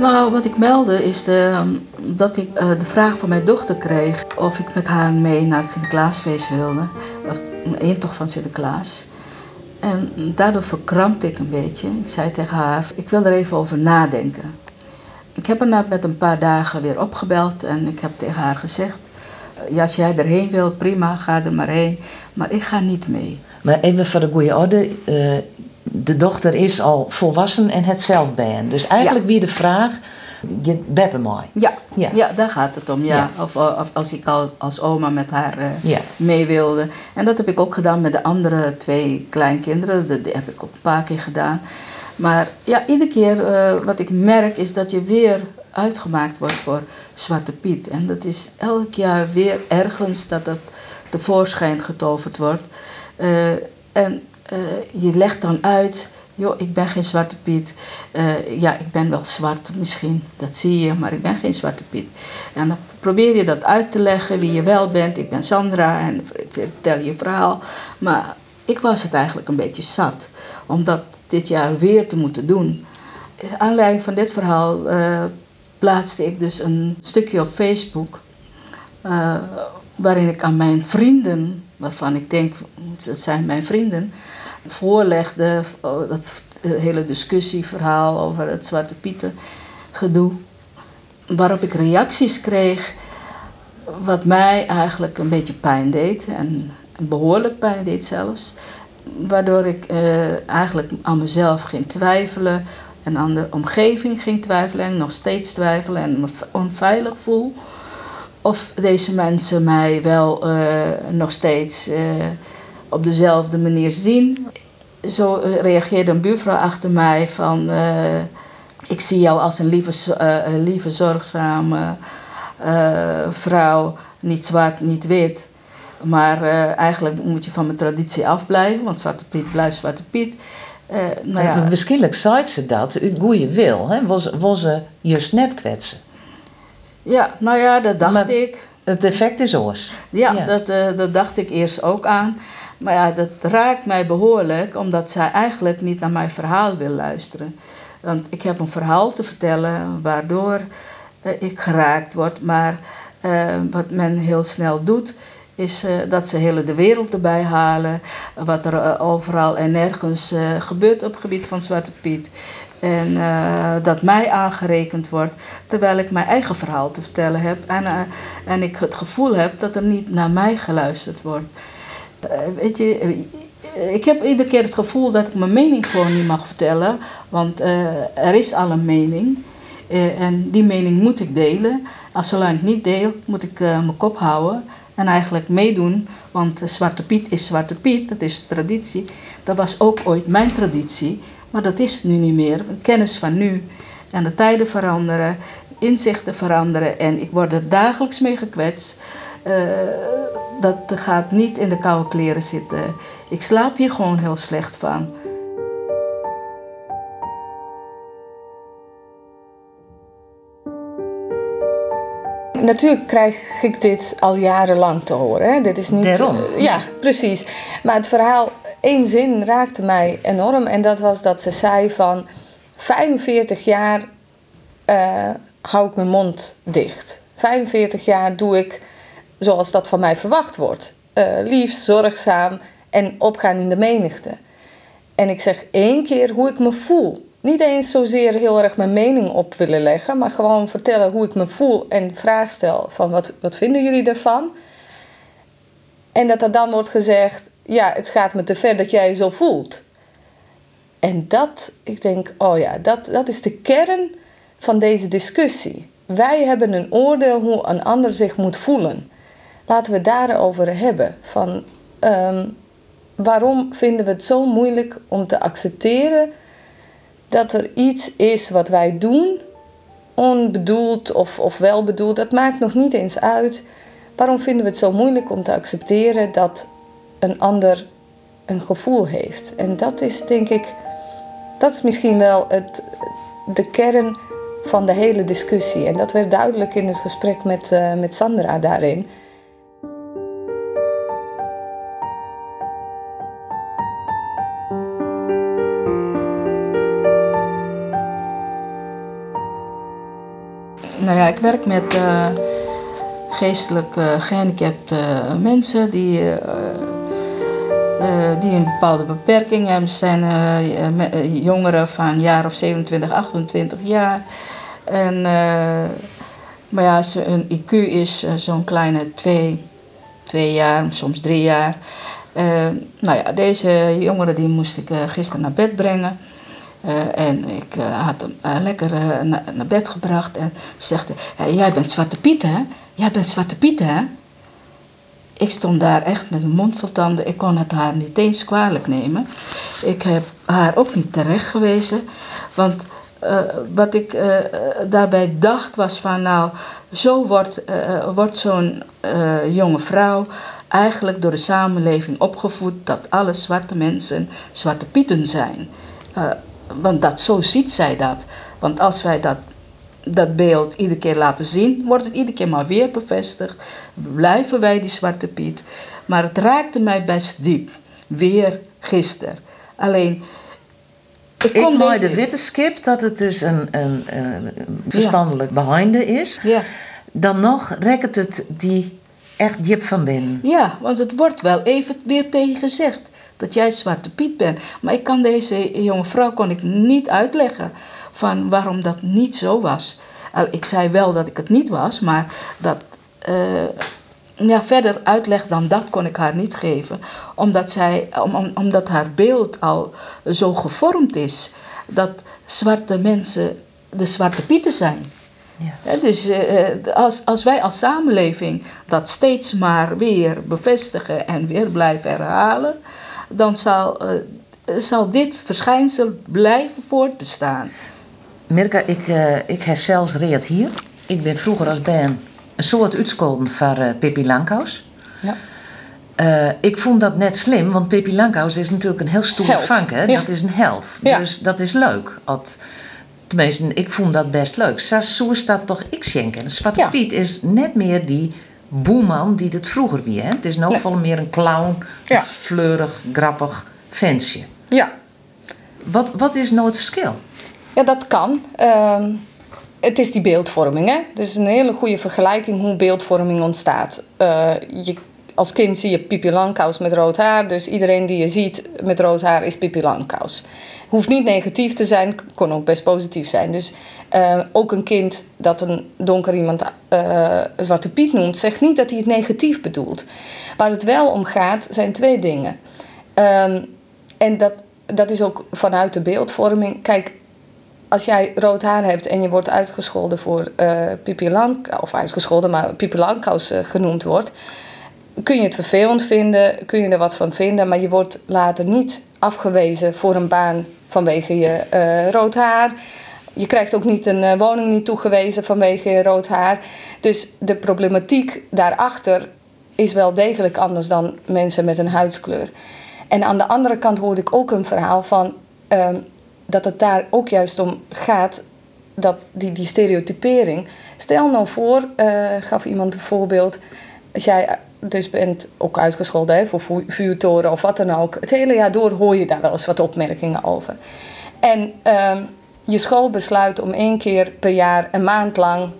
Nou, wat ik meldde is de, dat ik uh, de vraag van mijn dochter kreeg of ik met haar mee naar het Sinterklaasfeest wilde. Of een intocht van Sinterklaas. En daardoor verkrampte ik een beetje. Ik zei tegen haar, ik wil er even over nadenken. Ik heb haar met een paar dagen weer opgebeld en ik heb tegen haar gezegd... Ja, als jij erheen wil, prima, ga er maar heen. Maar ik ga niet mee. Maar even voor de goede orde. Uh, de dochter is al volwassen en het zelf ben. Dus eigenlijk ja. weer de vraag, je beppe mooi. Ja, ja. ja, daar gaat het om. Ja. Of, of, als ik al als oma met haar uh, mee wilde. En dat heb ik ook gedaan met de andere twee kleinkinderen. Dat heb ik ook een paar keer gedaan. Maar ja, iedere keer uh, wat ik merk is dat je weer uitgemaakt wordt voor Zwarte Piet. En dat is elk jaar weer ergens dat dat tevoorschijn getoverd wordt. Uh, en je legt dan uit, joh, ik ben geen Zwarte Piet. Uh, ja, ik ben wel zwart misschien, dat zie je, maar ik ben geen Zwarte Piet. En dan probeer je dat uit te leggen wie je wel bent. Ik ben Sandra en ik vertel je verhaal. Maar ik was het eigenlijk een beetje zat om dat dit jaar weer te moeten doen. Aanleiding van dit verhaal uh, plaatste ik dus een stukje op Facebook. Waarin ik aan mijn vrienden, waarvan ik denk dat zijn mijn vrienden, voorlegde oh, dat hele discussieverhaal over het Zwarte Pieten gedoe. Waarop ik reacties kreeg wat mij eigenlijk een beetje pijn deed en behoorlijk pijn deed zelfs. Waardoor ik uh, eigenlijk aan mezelf ging twijfelen en aan de omgeving ging twijfelen en nog steeds twijfelen en me onveilig voel. Of deze mensen mij wel uh, nog steeds uh, op dezelfde manier zien. Zo reageerde een buurvrouw achter mij van... ik zie jou als een lieve, lieve zorgzame vrouw, niet zwart, niet wit. Maar eigenlijk moet je van mijn traditie afblijven, want Zwarte Piet blijft Zwarte Piet. Uh, nou ja. Waarschijnlijk zei ze dat, het goede wil, hè? Was, ze juist net kwetsen. Ja, nou ja, dat dacht ik. Het effect is oors. Ja, Dat, uh, dat dacht ik eerst ook aan. Maar ja, dat raakt mij behoorlijk, omdat zij eigenlijk niet naar mijn verhaal wil luisteren. Want ik heb een verhaal te vertellen waardoor uh, ik geraakt word. Maar wat men heel snel doet, is uh, dat ze heel de wereld erbij halen. Wat er overal en nergens gebeurt op het gebied van Zwarte Piet. En dat mij aangerekend wordt, terwijl ik mijn eigen verhaal te vertellen heb. En, en ik het gevoel heb dat er niet naar mij geluisterd wordt. weet je, ik heb iedere keer het gevoel dat ik mijn mening gewoon niet mag vertellen. Want er is al een mening. en die mening moet ik delen. Als zolang ik niet deel, moet ik mijn kop houden en eigenlijk meedoen. Want Zwarte Piet is Zwarte Piet, dat is traditie. Dat was ook ooit mijn traditie, maar dat is nu niet meer. Kennis van nu en de tijden veranderen, inzichten veranderen en ik word er dagelijks mee gekwetst. Uh, dat gaat niet in de koude kleren zitten. Ik slaap hier gewoon heel slecht van. Natuurlijk krijg ik dit al jarenlang te horen. Hè. Dit is niet. Uh, ja, precies. Maar het verhaal, één zin raakte mij enorm. En dat was dat ze zei van 45 jaar uh, hou ik mijn mond dicht. 45 jaar doe ik zoals dat van mij verwacht wordt. Uh, lief, zorgzaam en opgaan in de menigte. En ik zeg één keer hoe ik me voel niet eens zozeer heel erg mijn mening op willen leggen, maar gewoon vertellen hoe ik me voel en vraag stel van wat, wat vinden jullie ervan? En dat er dan wordt gezegd, ja, het gaat me te ver dat jij je zo voelt. En dat, ik denk, oh ja, dat, dat is de kern van deze discussie. Wij hebben een oordeel hoe een ander zich moet voelen. Laten we daarover hebben. Van, um, waarom vinden we het zo moeilijk om te accepteren dat er iets is wat wij doen, onbedoeld of, of wel bedoeld, dat maakt nog niet eens uit. Waarom vinden we het zo moeilijk om te accepteren dat een ander een gevoel heeft? En dat is denk ik, dat is misschien wel het, de kern van de hele discussie. En dat werd duidelijk in het gesprek met, uh, met Sandra daarin. Nou ja, ik werk met geestelijk gehandicapte mensen die, die een bepaalde beperking hebben. Ze zijn jongeren van jaar of 27, 28 jaar. En, maar ja, hun IQ is zo'n kleine twee, twee jaar, soms drie jaar. Nou ja, deze jongere die moest ik gisteren naar bed brengen. Uh, en ik had hem lekker na, naar bed gebracht. En ze zegt, jij bent Zwarte Piet hè? Jij bent Zwarte Piet hè? Ik stond daar echt met mijn mond vol tanden. Ik kon het haar niet eens kwalijk nemen. Ik heb haar ook niet terecht gewezen. Want wat ik daarbij dacht was van nou, zo wordt, wordt zo'n jonge vrouw eigenlijk door de samenleving opgevoed dat alle zwarte mensen zwarte pieten zijn. Uh, want dat, zo ziet zij dat. Want als wij dat, dat beeld iedere keer laten zien, wordt het iedere keer maar weer bevestigd. Blijven wij die zwarte piet. Maar het raakte mij best diep. Weer gisteren. Alleen. Ik, ik deze... de witte skip dat het dus een, een, een verstandelijk ja. behinde is. Ja. Dan nog rekt het die echt Jip van Ben. Ja, want het wordt wel even weer tegen gezegd dat jij Zwarte Piet bent. Maar ik kan deze jonge vrouw kon ik niet uitleggen van waarom dat niet zo was. Ik zei wel dat ik het niet was, maar dat. Uh, ja, verder uitleg dan dat kon ik haar niet geven, omdat, zij, om, omdat haar beeld al zo gevormd is dat zwarte mensen de zwarte pieten zijn. Ja. dus uh, als, als wij als samenleving dat steeds maar weer bevestigen en weer blijven herhalen, dan zal, uh, zal dit verschijnsel blijven voortbestaan. Mirka, ik, uh, ik heb zelfs reed hier. Ik ben vroeger als ben een soort uitscholden van uh, Pippi Lankhuis. Ja. Uh, ik vond dat net slim, want Pippi Lankhuis is natuurlijk een heel stoer vank. Ja. Dat is een held. Ja. Dus dat is leuk. Als, Tenminste, ik vond dat best leuk. Is dat toch ik schenken. Zwarte Piet is net meer die boeman die het vroeger wie. Hè? Het is nou veel meer een clown, een fleurig, grappig vensje. Ja. Wat, wat is nou het verschil? Ja, dat kan. Ehm, het is die beeldvorming. Hè? Dus een hele goede vergelijking hoe beeldvorming ontstaat. Uh, je, als kind zie je Pipi Langkous met rood haar. Dus iedereen die je ziet met rood haar is Pipi Langkous hoeft niet negatief te zijn, kon ook best positief zijn. Dus uh, ook een kind dat een donker iemand uh, Zwarte Piet noemt, zegt niet dat hij het negatief bedoelt. Waar het wel om gaat, zijn twee dingen. Um, en dat, dat is ook vanuit de beeldvorming. Kijk, als jij rood haar hebt en je wordt uitgescholden voor uh, Pipi Lang, of uitgescholden, maar Pipi Langkous genoemd wordt, kun je het vervelend vinden, kun je er wat van vinden, maar je wordt later niet afgewezen voor een baan vanwege je uh, rood haar. Je krijgt ook niet een uh, woning niet toegewezen vanwege je rood haar. Dus de problematiek daarachter is wel degelijk anders dan mensen met een huidskleur. En aan de andere kant hoorde ik ook een verhaal van uh, dat het daar ook juist om gaat, dat die, die stereotypering. Stel nou voor, uh, gaf iemand een voorbeeld, als jij dus bent ook uitgescholden hè, voor vuurtoren of wat dan ook. Het hele jaar door hoor je daar wel eens wat opmerkingen over. En uh, je school besluit om één keer per jaar een maand lang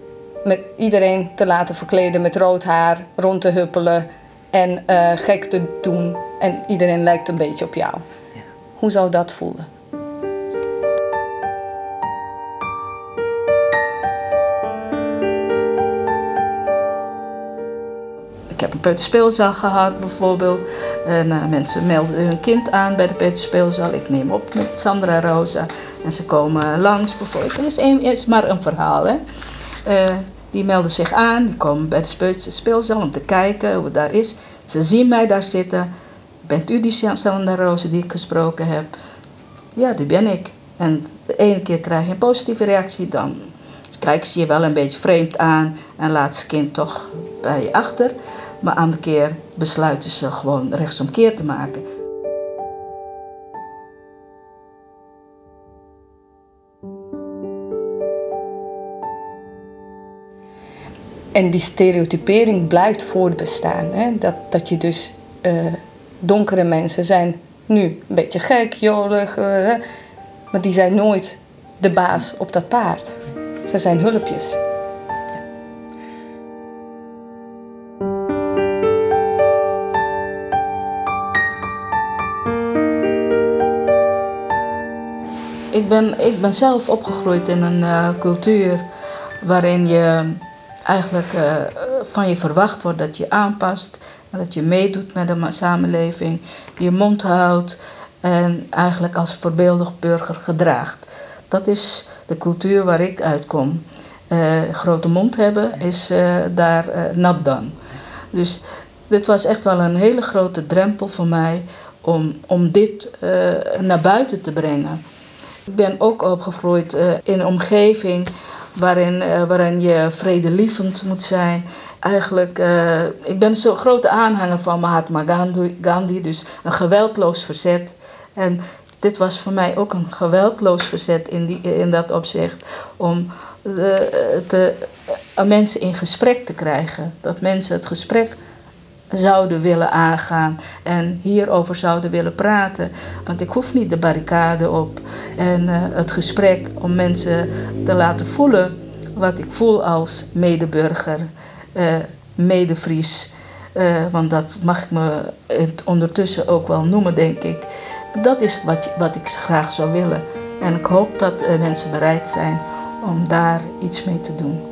met iedereen te laten verkleden met rood haar, rond te huppelen en uh, gek te doen. En iedereen lijkt een beetje op jou. Ja. Hoe zou dat voelen? Heb een peuterspeelzaal gehad bijvoorbeeld. En uh, mensen melden hun kind aan bij de peuterspeelzaal. Ik neem op met Sandra Rosa. En ze komen langs bijvoorbeeld. Het is, is maar een verhaal. Hè. Uh, die melden zich aan. Die komen bij de peuterspeelzaal om te kijken hoe het daar is. Ze zien mij daar zitten. Bent u die Sandra Rosa die ik gesproken heb? Ja, die ben ik. En de ene keer krijg je een positieve reactie. Dan kijken ze je wel een beetje vreemd aan. En laat het kind toch bij je achter. Maar aan de keer besluiten ze gewoon rechtsomkeer te maken. En die stereotypering blijft voortbestaan. Hè? Dat, dat je dus uh, donkere mensen zijn nu een beetje gek, jolig, uh, maar die zijn nooit de baas op dat paard. Ze zijn hulpjes. Ik ben, ik ben zelf opgegroeid in een cultuur waarin je eigenlijk van je verwacht wordt dat je aanpast, dat je meedoet met de samenleving, je mond houdt en eigenlijk als voorbeeldig burger gedraagt. Dat is de cultuur waar ik uitkom. Uh, grote mond hebben is daar nat dan. Dus dit was echt wel een hele grote drempel voor mij om, om dit naar buiten te brengen. Ik ben ook opgegroeid in een omgeving waarin, waarin je vredelievend moet zijn. Eigenlijk, ik ben zo'n grote aanhanger van Mahatma Gandhi, dus een geweldloos verzet. En dit was voor mij ook een geweldloos verzet in, die, in dat opzicht. Om de, eh, mensen in gesprek te krijgen. Dat mensen het gesprek zouden willen aangaan en hierover zouden willen praten. Want ik hoef niet de barricade op en uh, het gesprek om mensen te laten voelen wat ik voel als medeburger, uh, medefries. Uh, want dat mag ik me ondertussen ook wel noemen, denk ik. Dat is wat, wat ik graag zou willen. En ik hoop dat mensen bereid zijn om daar iets mee te doen.